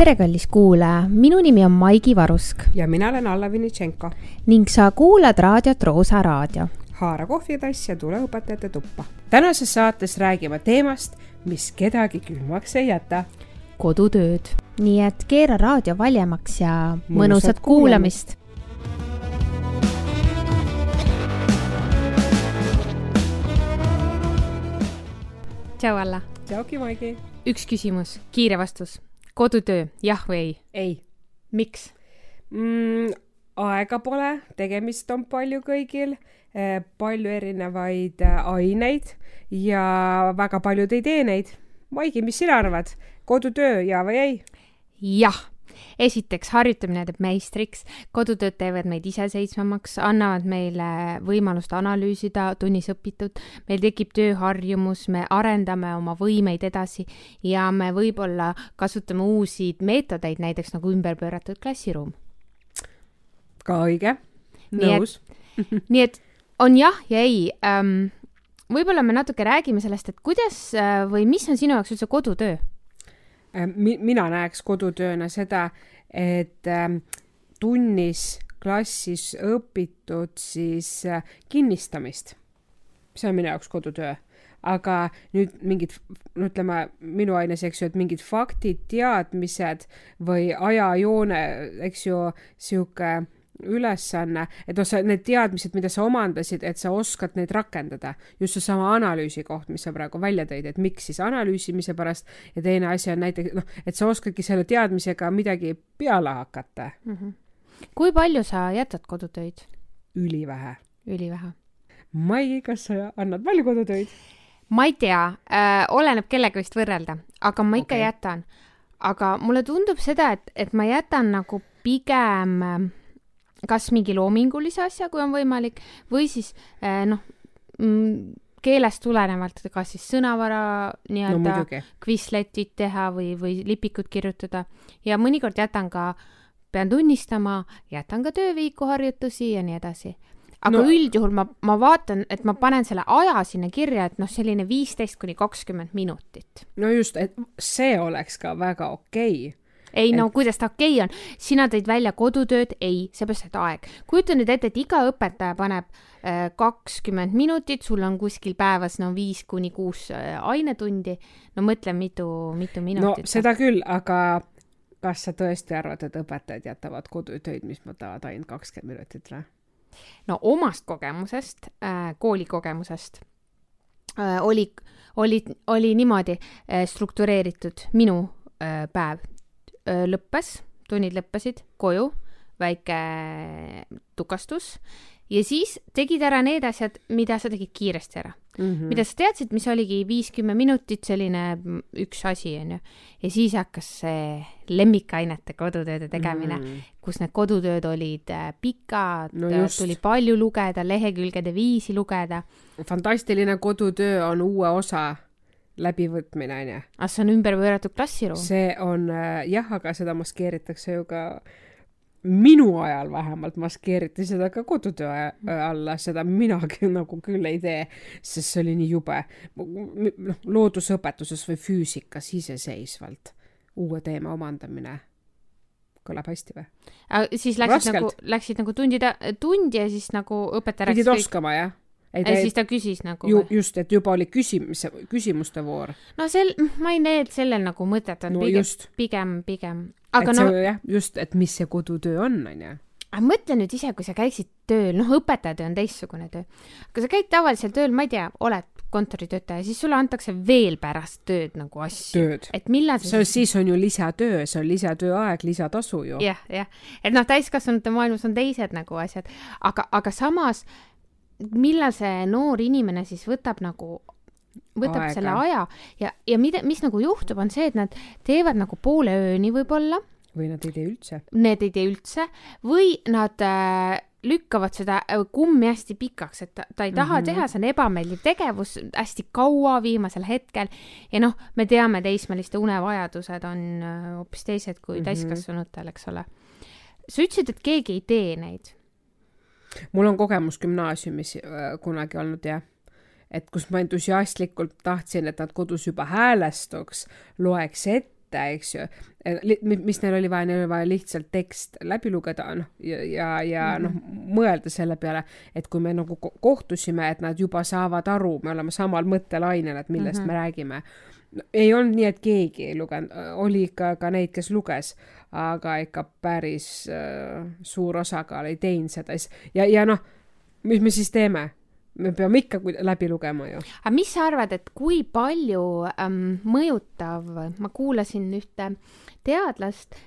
tere, kallis kuulaja, minu nimi on Maigi Varusk ja mina olen Alla Vinitšenko. ning sa kuulad raadiot Roosa Raadio. haara kohvitass ja tule õpetajate tuppa. tänases saates räägime teemast, mis kedagi külmaks ei jäta. kodutööd. nii et keera raadio valjemaks ja mõnusat kuulamist tšau, Alla. tšauki, Maigi. üks küsimus, kiire vastus. Kodutöö, jah või ei? ei. miks mm,? aega pole, tegemist on palju kõigil, palju erinevaid äh, aineid ja väga paljud ei tee neid. Maigi, mis sina arvad, kodutöö, ja või ei? jah esiteks, harjutamine teeb meistriks, kodutööd teevad meid iseseisvamaks, annavad meile võimalust analüüsida tunnis õpitut, meil tekib tööharjumus, me arendame oma võimeid edasi ja me võib-olla kasutame uusi meetodeid, näiteks nagu ümberpööratud klassiruum. ka õige, nõus. nii et on jah ja ei ähm, võib-olla me natuke räägime sellest, et kuidas äh, või mis on sinu jaoks üldse kodutöö mi-, mina näeks kodutööna seda, et ähm, tunnis klassis õpitud siis äh, kinnistamist. see on minu jaoks kodutöö. aga nüüd mingid, no ütleme, minu aines, eks ju, et mingid faktid, teadmised või ajajoone, eks ju, sihuke ülesanne, et noh, sa need teadmised, mida sa omandasid, et sa oskad neid rakendada. just seesama analüüsi koht, mis sa praegu välja tõid, et miks siis analüüsimise pärast ja teine asi on näiteks noh, et sa oskadki selle teadmisega midagi peale hakata mm. -hmm. kui palju sa jätad kodutöid? ülivähe. ülivähe. Mai, kas sa annad palju kodutöid? ma ei tea äh,, oleneb kellega vist võrrelda, aga ma ikka okay. jätan. aga mulle tundub seda, et, et ma jätan nagu pigem äh, kas mingi loomingulise asja, kui on võimalik, või siis eh, noh, mm, keelest tulenevalt, kas siis sõnavara nii-öelda no, quizletid teha või, või lipikut kirjutada ja mõnikord jätan ka, pean tunnistama, jätan ka töövihiku harjutusi ja nii edasi. aga no. üldjuhul ma, ma vaatan, et ma panen selle aja sinna kirja, et noh, selline viisteist kuni kakskümmend minutit. no just, et see oleks ka väga okei okay ei no kuidas ta okei okay on, sina tõid välja kodutööd, ei, seepärast, et aeg. kujuta nüüd ette, et iga õpetaja paneb äh, kakskümmend minutit, sul on kuskil päevas no viis kuni kuus äh, ainetundi. no mõtle, mitu, mitu minutit. no seda küll, aga kas sa tõesti arvad, et õpetajad jätavad kodutöid, mis võtavad ainult kakskümmend minutit või? no omast kogemusest äh,, koolikogemusest oli, oli, oli niimoodi struktureeritud minu päev lõppes, tunnid lõppesid, koju, väike tukastus ja siis tegid ära need asjad, mida sa tegid kiiresti ära mm. -hmm. mida sa teadsid, mis oligi viis-kümme minutit, selline üks asi, onju. ja siis hakkas see lemmikainete kodutööde tegemine mm, -hmm. kus need kodutööd olid pikad no, tuli palju lugeda, lehekülgede viisi lugeda. fantastiline kodutöö on uue osa läbivõtmine, onju. ah, see on ümberpööratud klassiruum? see on äh, jah, aga seda maskeeritakse ju ka minu ajal vähemalt maskeeriti seda ka kodutöö äh, alla, seda minagi nagu küll ei tee, sest see oli nii jube. noh, loodusõpetuses või füüsikas iseseisvalt uue teema omandamine kõlab hästi või? siis läksid Raskelt. nagu, läksid nagu tundida, tundi ja siis nagu õpetaja pidid oskama, jah? Ei, ta... siis ta küsis nagu ju, just, et juba oli küsimise, küsimuste voor. no sel, ma ei näe, et sellel nagu mõtet on no, pigem, pigem, pigem. aga et no. jah, just, et mis see kodutöö on, onju aga mõtle nüüd ise, kui sa käiksid tööl, noh, õpetajatöö on teistsugune töö. aga sa käid tavalisel tööl, ma ei tea, oled kontoritöötaja, siis sulle antakse veel pärast tööd nagu asju. et millal see siis... siis on ju lisatöö, see on lisatööaeg, lisatasu ju. jah, jah, et noh, täiskasvanute maailmas on teised nagu asjad, aga, aga samas millal see noor inimene siis võtab nagu võtab aega. selle aja ja, ja mida, mis nagu juhtub, on see, et nad teevad nagu poole ööni võib-olla. või nad ei tee üldse. Need ei tee üldse või nad äh, lükkavad seda äh, kummi hästi pikaks, et ta, ta ei taha mm -hmm. teha, see on ebameeldiv tegevus hästi kaua viimasel hetkel. ja noh, me teame, teismeliste unevajadused on äh, hoopis teised kui mm -hmm. täiskasvanutel, eks ole. sa ütlesid, et keegi ei tee neid mul on kogemus gümnaasiumis äh, kunagi olnud jah, et kus ma entusiastlikult tahtsin, et nad kodus juba häälestuks, loeks ette mõte, eks ju, mis neil oli vaja, neil oli vaja lihtsalt tekst läbi lugeda, noh, ja, ja, ja Mhm. noh, mõelda selle peale, et kui me nagu ko- kohtusime, et nad juba saavad aru, me oleme samal mõttelainel, et millest Mhm. mm -hmm. me räägime no, ei olnud nii, et keegi ei lugenud, oli ikka ka neid, kes luges, aga ikka päris äh, suur osakaal ei teinud seda ja, ja noh, mis me siis teeme? Me peame ikka läbi lugema ju. aga mis sa arvad, et kui palju ähm, mõjutav, ma kuulasin ühte teadlast,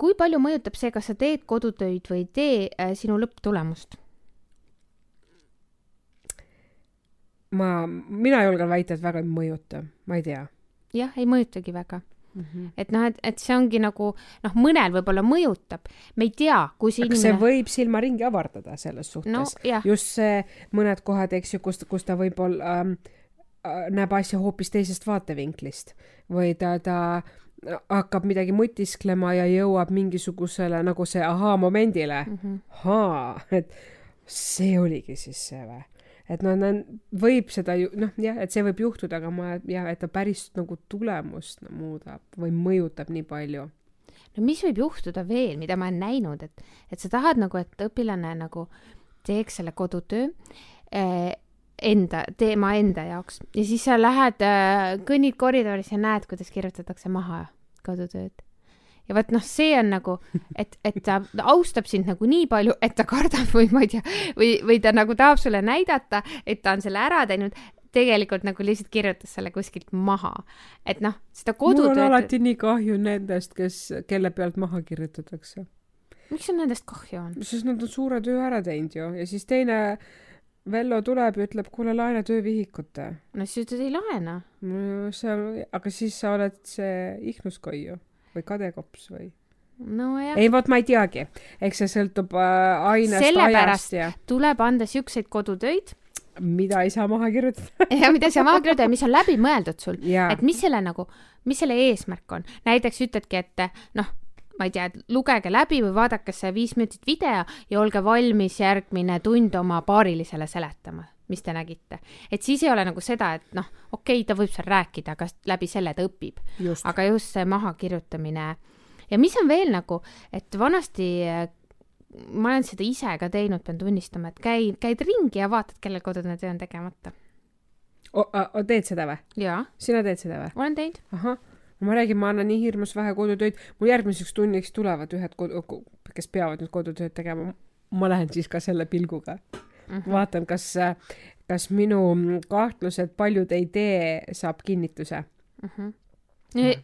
kui palju mõjutab see, kas sa teed kodutöid või ei tee äh, sinu lõpptulemust? ma, mina julgen väita, et väga ei mõjuta, ma ei tea jah, ei mõjutagi väga. mm. -hmm. et noh, et, et see ongi nagu noh, mõnel võib-olla mõjutab, me ei tea, kui see aga see inimene, võib silmaringi avardada selles suhtes no just see mõned kohad, eks ju, kus, kus ta võib-olla ähm, äh, näeb asja hoopis teisest vaatevinklist või ta, ta hakkab midagi mõtisklema ja jõuab mingisugusele nagu see ahaa-momendile mm. -hmm. ahaa, et see oligi siis see või? Et noh, võib seda ju noh, jah, et see võib juhtuda, aga ma jah, et ta päris nagu tulemust no, muudab või mõjutab nii palju. no mis võib juhtuda veel, mida ma olen näinud, et, et sa tahad nagu, et õpilane nagu teeks selle kodutöö eh, enda, teema enda jaoks ja siis sa lähed äh,, kõnnid koridoris ja näed, kuidas kirjutatakse maha kodutööd. Ja vot noh, see on nagu, et, et ta austab sind nagu nii palju, et ta kardab või ma ei tea, või, või ta nagu tahab sulle näidata, et ta on selle ära teinud, tegelikult nagu lihtsalt kirjutas selle kuskilt maha. et noh, seda mul on kodutööd, alati nii kahju nendest, kes, kelle pealt maha kirjutatakse. miks sul nendest kahju on? sest nad on suure töö ära teinud ju ja siis teine Vello tuleb ja ütleb, kuule laena töövihikute. no siis ütled ei laena. see on, aga siis sa oled see ihnuskoi ju või kadekops või? nojah, ei, vot ma ei teagi, eks see sõltub äh, ainest, ajast ja tuleb anda siukseid kodutöid mida ei saa maha kirjutada. ja mida sa maha kirjutada, mis on läbimõeldud sul, et, mis selle nagu, mis selle eesmärk on. näiteks ütledki, et noh, ma ei tea, lugege läbi või vaadake see viis minutit video ja olge valmis järgmine tund oma paarilisele seletama, mis te nägite. et siis ei ole nagu seda, et noh, okei okay,, ta võib seal rääkida, aga läbi selle ta õpib. aga just see mahakirjutamine ja mis on veel nagu, et vanasti äh, ma olen seda ise ka teinud, pean tunnistama, et käid, käid ringi ja vaatad, kellel kodune töö on tegemata. teed seda või? sina teed seda või? olen teinud. ahah, ma räägin, ma annan nii hirmus vähe kodutöid, mul järgmiseks tunniks tulevad ühed kodu, kes peavad nüüd kodutööd tegema. ma lähen siis ka selle pilguga, Mhm. vaatan, kas, kas minu kahtlus, et paljud ei tee, saab kinnituse. Mhm.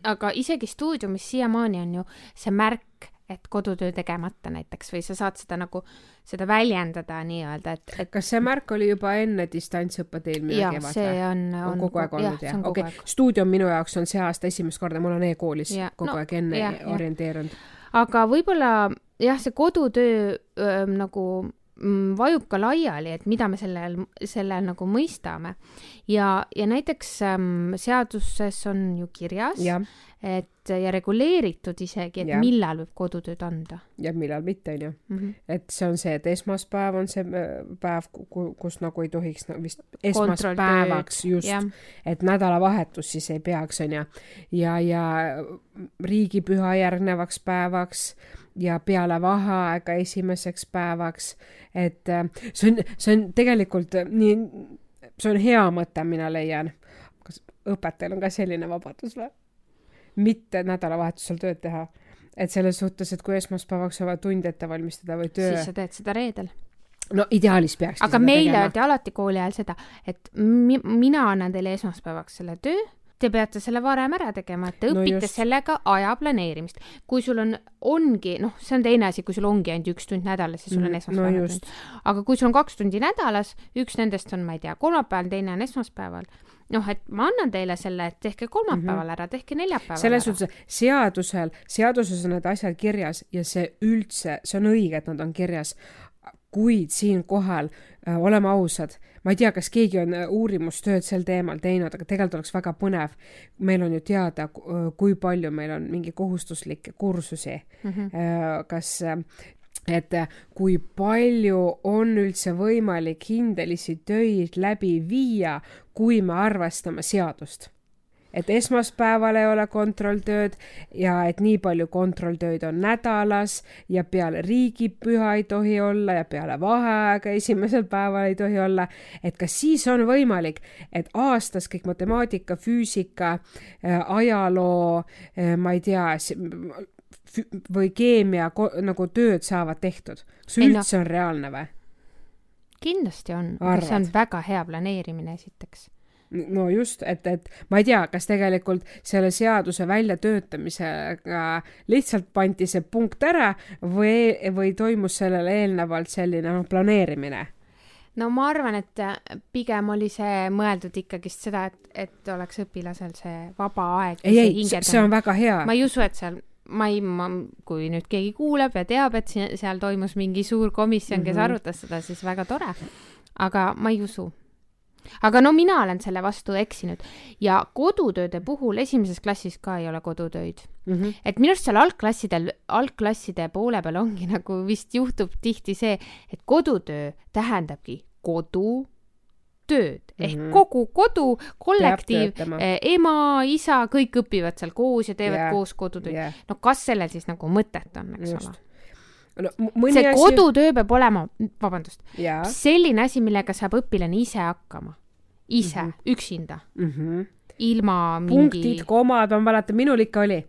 aga isegi stuudiumis siiamaani on ju see märk, et kodutöö tegemata näiteks või sa saad seda nagu, seda väljendada nii-öelda, et, et kas see märk oli juba enne distantsõpet eelmine kevad see või? on, on kogu aeg olnud jah, on okei aeg, stuudium minu jaoks on see aasta esimest korda, mul on e-koolis Jaa, kogu no, aeg enne jah. orienteerunud. aga võib-olla jah, see kodutöö öö, nagu mm, vajub ka laiali, et mida me selle all, selle all nagu mõistame. ja, ja näiteks ähm, seaduses on ju kirjas, et ja reguleeritud isegi, et Jah. millal võib kodutööd anda ja millal mitte, onju. -hmm. et see on see, et esmaspäev on see äh, päev, kus nagu ei tohiks no, vist esmaspäevaks just, et nädalavahetus siis ei peaks, onju. ja, ja riigipüha järgnevaks päevaks ja peale vaheaega esimeseks päevaks, et äh, see on, see on tegelikult äh, nii, see on hea mõte, mina leian. kas õpetajal on ka selline vabadus või? Mitte nädalavahetusel tööd teha. et selles suhtes, et kui esmaspäevaks on vaja tund ette valmistada või töö siis, sa teed seda reedel. no ideaalis peaks aga meile öeldi alati kooli ajal seda, et mi mina annan teile esmaspäevaks selle töö, te peate selle varem ära tegema, et te No õpite just. sellega aja planeerimist. kui sul on, ongi, noh, see on teine asi, kui sul ongi ainult üks tund nädalas, siis sul on no esmaspäeval just tund., aga kui sul on kaks tundi nädalas, üks nendest on, ma ei tea, kolmapäeval, teine on esmaspäeval, noh, et ma annan teile selle, et tehke kolmapäeval ära, tehke neljapäeval selles suhtes seadusel, seaduses on need asjad kirjas ja see üldse, see on õige, et nad on kirjas. kuid siinkohal äh, oleme ausad, ma ei tea, kas keegi on äh, uurimustööd sel teemal teinud, aga tegelikult oleks väga põnev. meil on ju teada, kui palju meil on mingi kohustuslikke kursusi Mm -hmm. Äh, kas, et äh, kui palju on üldse võimalik hindelisi töid läbi viia, kui me arvestame seadust. et esmaspäeval ei ole kontrolltööd ja et nii palju kontrolltöid on nädalas ja peale riigipüha ei tohi olla ja peale vaheaega esimesel päeval ei tohi olla, et kas siis on võimalik, et aastas kõik matemaatika, füüsika, äh, ajaloo, äh, ma ei tea, või keemia nagu tööd saavad tehtud. kas üldse no, on reaalne või? kindlasti on, see on väga hea planeerimine esiteks no just, et, et ma ei tea, kas tegelikult selle seaduse väljatöötamisega lihtsalt pandi see punkt ära või, või toimus sellele eelnevalt selline noh, planeerimine? no ma arvan, et pigem oli see mõeldud ikkagist seda, et, et oleks õpilasel see vaba aeg. ei, ei, see on väga hea. ma ei usu, et seal ma ei, ma, kui nüüd keegi kuuleb ja teab, et seal toimus mingi suur komisjon, kes mm -hmm. arutas seda, siis väga tore. aga ma ei usu aga no mina olen selle vastu eksinud ja kodutööde puhul esimeses klassis ka ei ole kodutöid mm. -hmm. et minu arust seal algklassidel, algklasside poole peal ongi nagu vist juhtub tihti see, et kodutöö tähendabki kodu tööd ehk mm -hmm. kogu kodu, kollektiiv, eh, ema, isa, kõik õpivad seal koos ja teevad yeah. koos kodutöid yeah.. no kas sellel siis nagu mõtet on, eks Just. ole? no, see asi... kodutöö peab olema, vabandust, selline asi, millega saab õpilane ise hakkama, ise mm, -hmm. üksinda mm, -hmm. ilma mingi. punktid, komad, ma mäletan, minul ikka oli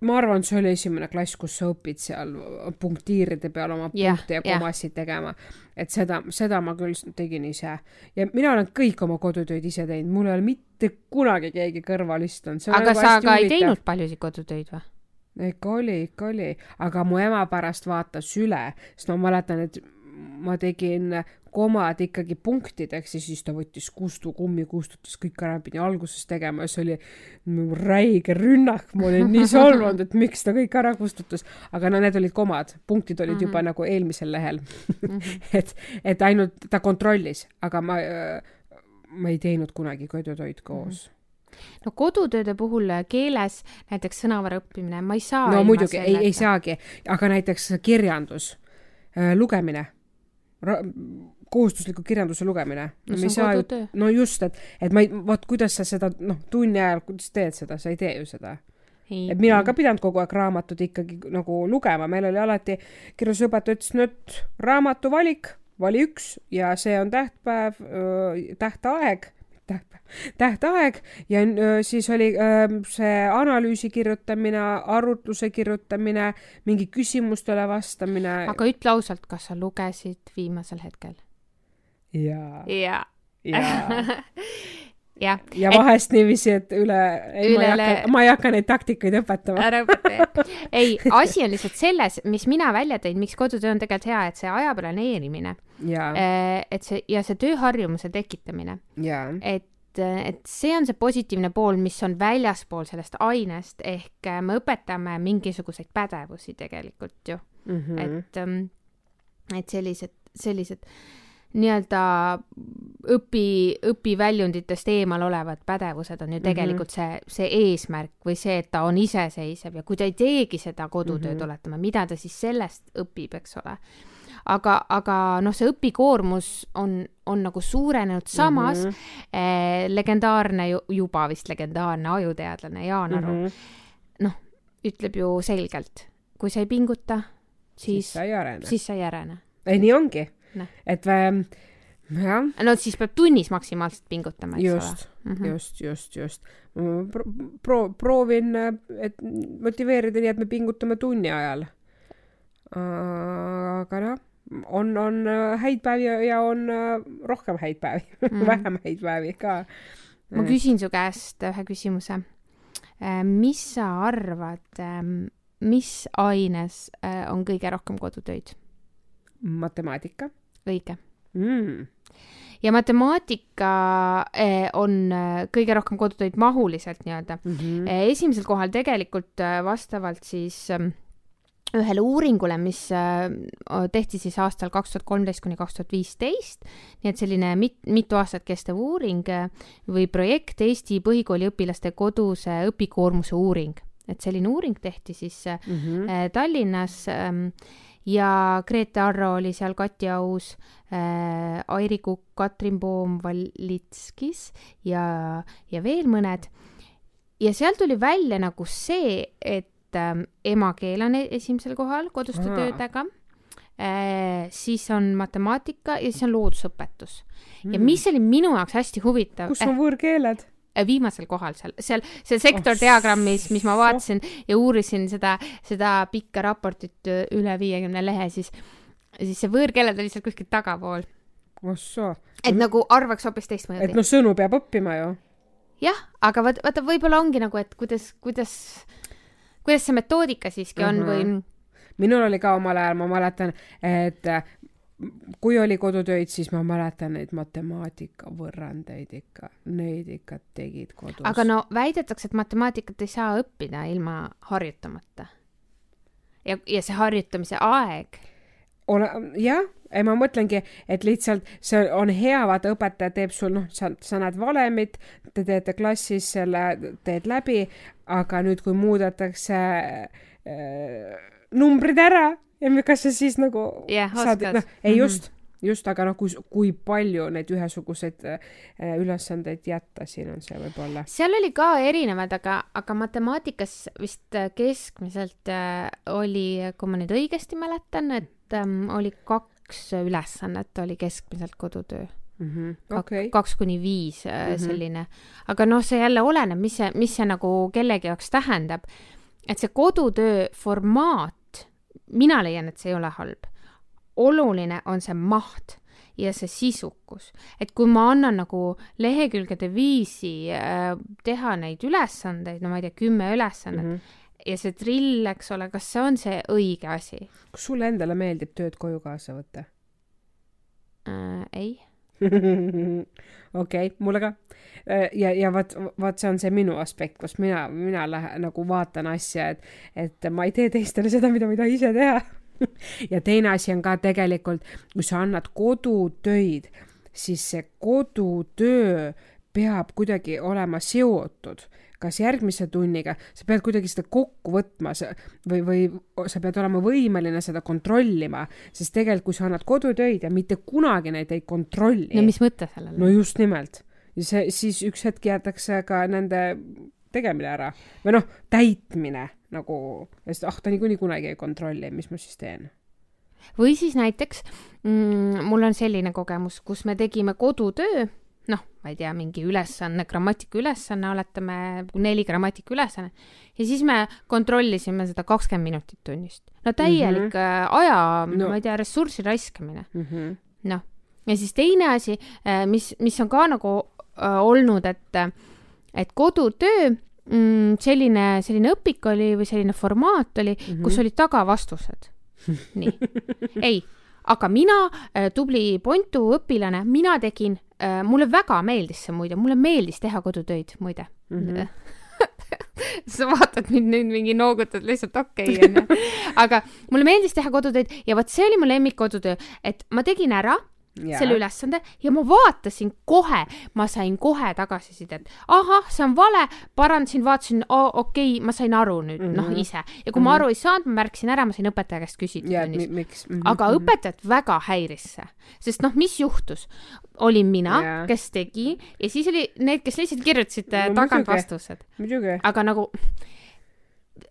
ma arvan, see oli esimene klass, kus sa õpid seal punktiiride peal oma yeah, punkte ja komassid yeah. tegema. et seda, seda ma küll tegin ise. ja mina olen kõik oma kodutöid ise teinud, mul ei ole mitte kunagi keegi kõrval istunud. aga nagu sa ka ei teinud paljusid kodutöid või? ikka oli, ikka oli, aga mu ema pärast vaatas üle, sest ma mäletan, et ma tegin komad ikkagi punktideks ja siis ta võttis kustukummi, kustutas kõik ära, pidi alguses tegema ja see oli räige rünnak, ma olin nii solvunud, et miks ta kõik ära kustutas. aga no need olid komad, punktid olid mm -hmm. juba mhm. nagu eelmisel lehel. -hmm. et, et ainult ta kontrollis, aga ma, ma ei teinud kunagi kodutöid koos mm. -hmm no kodutööde puhul keeles näiteks sõnavara õppimine, ma ei saa. no muidugi, ei, ei saagi, aga näiteks kirjandus, äh, lugemine, kohustusliku kirjanduse lugemine. no on saa ju.... no just, et, et ma ei, vot kuidas sa seda, noh, tunni ajal, kuidas teed seda, sa ei tee ju seda. et mina ka pidanud kogu aeg raamatut ikkagi nagu lugema, meil oli alati, kirjandusõpetaja ütles, no et raamatu valik, vali üks ja see on tähtpäev, tähtaeg tähtpäev, tähtaeg ja siis oli see analüüsi kirjutamine, arutluse kirjutamine, mingi küsimustele vastamine. aga ütle ausalt, kas sa lugesid viimasel hetkel? Jaa. jaa. jaa jah. ja vahest et, niiviisi, et üle, ei üle, ma ei hakka, ma ei hakka neid taktikaid õpetama. ära õpeta, ei, asi on lihtsalt selles, mis mina välja tõin, miks kodutöö on tegelikult hea, et see aja planeerimine. Äh, et see ja see tööharjumuse tekitamine. et et see on see positiivne pool, mis on väljaspool sellest ainest, ehk äh, me õpetame mingisuguseid pädevusi tegelikult ju mm. -hmm. et, ähm, et sellised, sellised nii-öelda õpi, õpiväljunditest eemal olevad pädevused on ju mhm. tegelikult mm -hmm. see, see eesmärk või see, et ta on iseseisev ja kui ta ei teegi seda kodutööd mm, -hmm. oletame, mida ta siis sellest õpib, eks ole. aga, aga noh, see õpikoormus on, on nagu suurenenud, samas mm -hmm. eh, legendaarne, juba vist legendaarne ajuteadlane Jaan Aru mm -hmm. noh, ütleb ju selgelt, kui sa ei pinguta, siis, siis sa ei arene. siis sa ei arene. ei, nii ongi et ähm, jah. no siis peab tunnis maksimaalselt pingutama, eks just, ole mm. -hmm. just, just, just pro-, proovin, et motiveerida nii, et me pingutame tunni ajal. aga noh, on, on häid päevi ja on rohkem häid päevi mm, -hmm. vähem häid päevi ka. ma küsin su käest ühe küsimuse. Äh, mis sa arvad, ähm, mis aines äh, on kõige rohkem kodutöid? matemaatika õige mm. ja matemaatika eh, on eh, kõige rohkem kodutöid mahuliselt nii-öelda mm. -hmm. esimesel kohal tegelikult vastavalt siis ühele uuringule, mis tehti siis aastal kaks tuhat kolmteist kuni kaks tuhat viisteist, nii et selline mit-, mitu aastat kestev uuring või projekt Eesti põhikooli õpilaste koduse õpikoormuse uuring. et selline uuring tehti siis mm -hmm. Tallinnas äh, ja Grete Arro oli seal Kati Aus äh,, Airi Kukk, Katrin Poom Valitskis ja, ja veel mõned. ja seal tuli välja nagu see, et ähm, emakeel on e-, esimesel kohal koduste Aa. töödega äh,, siis on matemaatika ja siis on loodusõpetus mm.. ja mis oli minu jaoks hästi huvitav, kus on võõrkeeled? Viimasel kohal seal, seal, seal sektor Oh, diagrammis, mis ma soh. vaatasin ja uurisin seda, seda pikka raportit öö, üle viiekümne lehe, siis, siis see võõrkeeled oli seal kuskil tagapool. et nagu arvaks hoopis teistmoodi et. noh, sõnu peab õppima ju. jah, aga vaata, vaata, võib-olla ongi nagu, et kuidas, kuidas, kuidas see metoodika siiski on Mhm. või minul oli ka omal ajal, ma mäletan, et äh, kui oli kodutöid, siis ma mäletan neid matemaatika võrrandeid ikka, neid ikka tegid kodus. aga no väidetakse, et matemaatikat ei saa õppida ilma harjutamata. ja, ja see harjutamise aeg, ole, jah, ma mõtlengi, et lihtsalt see on hea, vaata õpetaja teeb sul, noh, sa, sa näed valemit, te teete klassis selle, teed läbi, aga nüüd, kui muudetakse äh, numbrid ära ja kas sa siis nagu Jah, saad, noh, ei Mhm. just, just, aga noh, kui, kui palju neid ühesuguseid äh, ülesandeid jätta, siin on see võib-olla. seal oli ka erinevad, aga, aga matemaatikas vist äh, keskmiselt äh, oli, kui ma nüüd õigesti mäletan, et ähm, oli kaks ülesannet oli keskmiselt kodutöö. okei, kaks kuni viis mm Mhm. selline, aga noh, see jälle oleneb, mis see, mis see nagu kellegi jaoks tähendab. et see kodutöö formaat, mina leian, et see ei ole halb. oluline on see maht ja see sisukus, et kui ma annan nagu lehekülgede viisi äh, teha neid ülesandeid, no ma ei tea, kümme ülesannet mm. -hmm. ja see drill, eks ole, kas see on see õige asi kas sulle endale meeldib tööd koju kaasa võtta? äh,? ei okei okay,, mulle ka. ja, ja vot, vot see on see minu aspekt, kus mina, mina lähen nagu vaatan asja, et, et ma ei tee teistele seda, mida ma ei taha ise teha. ja teine asi on ka tegelikult, kui sa annad kodutöid, siis see kodutöö peab kuidagi olema seotud kas järgmise tunniga, sa pead kuidagi seda kokku võtma sa- või, või sa pead olema võimeline seda kontrollima, sest tegelikult, kui sa annad kodutöid ja mitte kunagi neid ei kontrolli no mis mõte sellel on no just nimelt. ja see, siis üks hetk jäetakse ka nende tegemine ära või noh, täitmine nagu, sest ah, ta niikuinii kunagi ei kontrolli, mis ma siis teen. või siis näiteks mm, mul on selline kogemus, kus me tegime kodutöö, noh, ma ei tea, mingi ülesanne, grammatika ülesanne, oletame neli grammatika ülesanne ja siis me kontrollisime seda kakskümmend minutit tunnist. no täielik mm -hmm. aja No. ma ei tea, ressursi raiskamine, Mm -hmm. noh. ja siis teine asi, mis, mis on ka nagu äh, olnud, et, et kodutöö mm, selline, selline õpik oli või selline formaat oli mm. -hmm. kus olid tagavastused. nii, ei, aga mina, tubli Pontu õpilane, mina tegin, mulle väga meeldis see muide, mulle meeldis teha kodutöid muide mm. -hmm. sa vaatad mind nüüd mingi noogutad lihtsalt okei okay, onju, aga mulle meeldis teha kodutöid ja vot see oli mu lemmik kodutöö, et ma tegin ära ja. selle ülesande ja ma vaatasin kohe, ma sain kohe tagasisidet. ahah, see on vale, parandasin, vaatasin, okei okay,, ma sain aru nüüd mm -hmm. noh Mhm. ise ja kui mm -hmm. ma aru ei saanud, ma märkisin ära, ma sain õpetaja käest küsida tunnis mi-. miks mm. -hmm. aga õpetajat väga häiris see, sest noh, mis juhtus, olin mina Jaa., kes tegi ja siis oli need, kes lihtsalt kirjutasid No tagant muidugi. vastused, aga nagu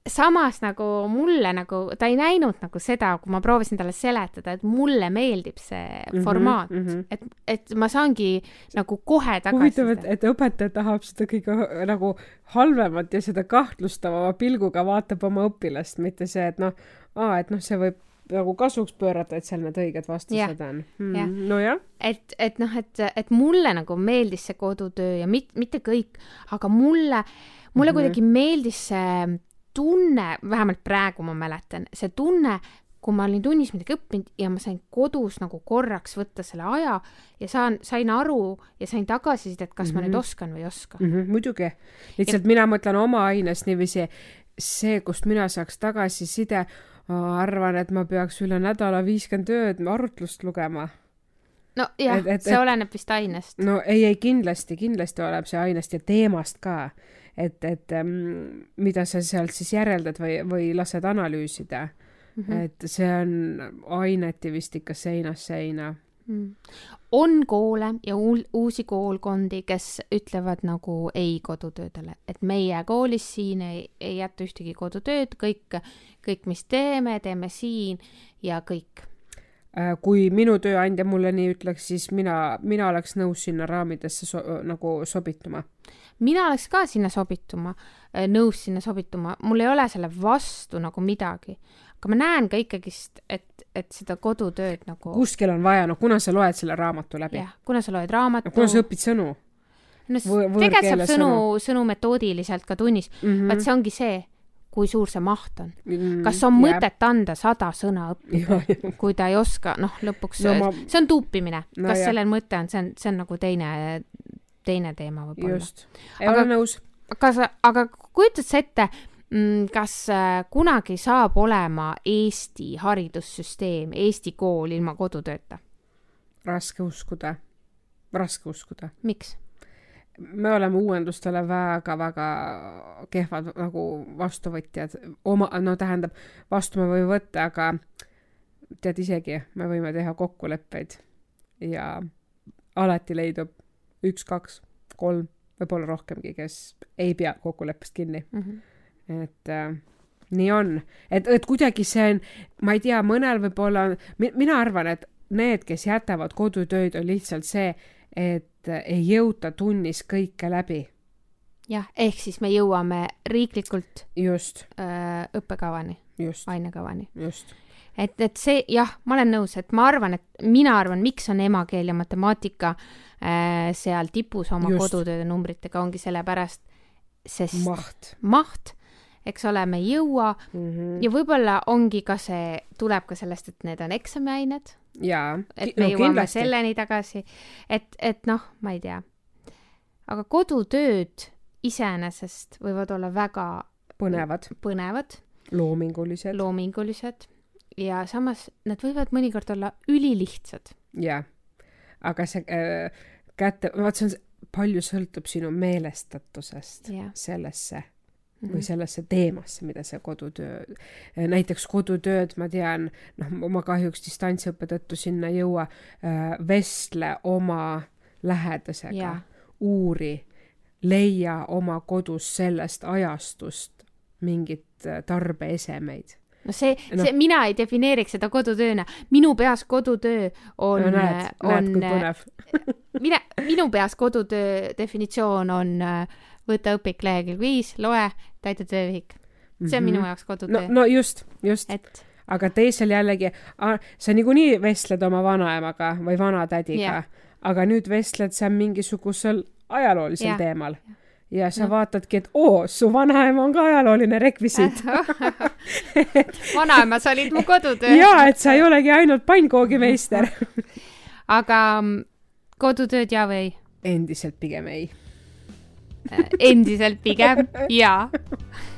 samas nagu mulle nagu, ta ei näinud nagu seda, kui ma proovisin talle seletada, et mulle meeldib see mm -hmm, formaat mm. -hmm. et, et ma saangi nagu kohe huvitav, et, tagasi. et õpetaja tahab seda kõige nagu halvemat ja seda kahtlustavama pilguga vaatab oma õpilast, mitte see, et noh, aa, et noh, see võib nagu kasuks pöörata, et seal need õiged vastused Jah, on mm,. nojah, et, et noh, et, et mulle nagu meeldis see kodutöö ja mit, mitte kõik, aga mulle, mulle mm -hmm. kuidagi meeldis see tunne, vähemalt praegu ma mäletan, see tunne, kui ma olin tunnis midagi õppinud ja ma sain kodus nagu korraks võtta selle aja ja saan, sain aru ja sain tagasisidet, kas mm -hmm. ma Mhm. nüüd oskan või ei oska. mm -hmm, muidugi. lihtsalt ja... mina mõtlen oma ainest niiviisi, see, kust mina saaks tagasiside, arvan, et ma peaks üle nädala viiskümmend ööd arutlust lugema. nojah Et-, et- see oleneb vist ainest. no ei, ei kindlasti, kindlasti oleneb see ainest ja teemast ka. et, et ähm, mida sa sealt siis järeldad või, või lased analüüsida mm. -hmm. et see on aineti vist ikka seinast seina mm. on koole ja uusi koolkondi, kes ütlevad nagu ei kodutöödele, et meie koolis siin ei, ei jäta ühtegi kodutööd, kõik, kõik, mis teeme, teeme siin ja kõik kui minu tööandja mulle nii ütleks, siis mina, mina oleks nõus sinna raamidesse so, nagu sobituma. mina oleks ka sinna sobituma, nõus sinna sobituma, mul ei ole selle vastu nagu midagi. aga ma näen ka ikkagist, et, et seda kodutööd nagu. kuskil on vaja, no kuna sa loed selle raamatu läbi? jah, kuna sa loed raamatu no,. kuna sa õpid sõnu? no tegelikult saab sõnu, sõnu metoodiliselt ka tunnis mm. -hmm. vaat see ongi see kui suur see maht on. Mm, kas on mõtet yeah. anda sada sõna õppida, kui ta ei oska, noh, lõpuks no, ma... see on tuupimine no,. kas jah. sellel mõte on, see on, see on nagu teine, teine teema võib-olla. just, ei ole nõus. kas, aga kujutad sa ette, mm, kas äh, kunagi saab olema Eesti haridussüsteem, Eesti kool ilma kodutööta? raske uskuda, raske uskuda. miks? Me oleme uuendustele väga-väga kehvad nagu vastuvõtjad, oma, no tähendab, vastu me võime võtta, aga tead isegi, me võime teha kokkuleppeid ja alati leidub üks, kaks, kolm, võib-olla rohkemgi, kes ei pea kokkuleppest kinni mm. -hmm. et äh, nii on, et, et kuidagi see on, ma ei tea, mõnel võib-olla, mina arvan, et need, kes jätavad kodutöid, on lihtsalt see, et ei jõuta tunnis kõike läbi. jah, ehk siis me jõuame riiklikult just öö, õppekavani, ainekavani. just et, et see jah, ma olen nõus, et ma arvan, et mina arvan, miks on emakeel ja matemaatika äh, seal tipus oma Just. kodutööde numbritega, ongi sellepärast, sest maht, maht, eks ole, me ei jõua mm -hmm. ja võib-olla ongi ka see, tuleb ka sellest, et need on eksamiained jaa. et me no, jõuame kindlasti. selleni tagasi, et, et noh, ma ei tea. aga kodutööd iseenesest võivad olla väga põnevad, põnevad, loomingulised, loomingulised ja samas nad võivad mõnikord olla ülilihtsad. jah, aga see äh, kätte, vaat see on, palju sõltub sinu meelestatusest yeah. sellesse või mhm. sellesse teemasse, mida see kodutöö, näiteks kodutööd ma tean, noh, ma kahjuks distantsõppe tõttu sinna ei jõua, äh, vestle oma lähedasega, uuri, leia oma kodus sellest ajastust mingit äh, tarbeesemeid no see no., see, mina ei defineeriks seda kodutööna. minu peas kodutöö on no,, näed, on, näed, mina, minu peas kodutöö definitsioon on äh, võta õpik lehekülg viis, loe, täida töövihik. see on mm -hmm. minu jaoks kodutöö. no, just, just et aga teisel jällegi, sa niikuinii vestled oma vanaemaga või vanatädiga yeah., aga nüüd vestled sa mingisugusel ajaloolisel yeah. teemal ja sa no. vaatadki, et oo, su vanaema on ka ajalooline rekvisiit vanaema, sa olid mu kodutöö. jaa, et sa ei olegi ainult pannkoogimeister aga mm, kodutööd ja või ei? endiselt pigem ei endiselt pigem. Jaa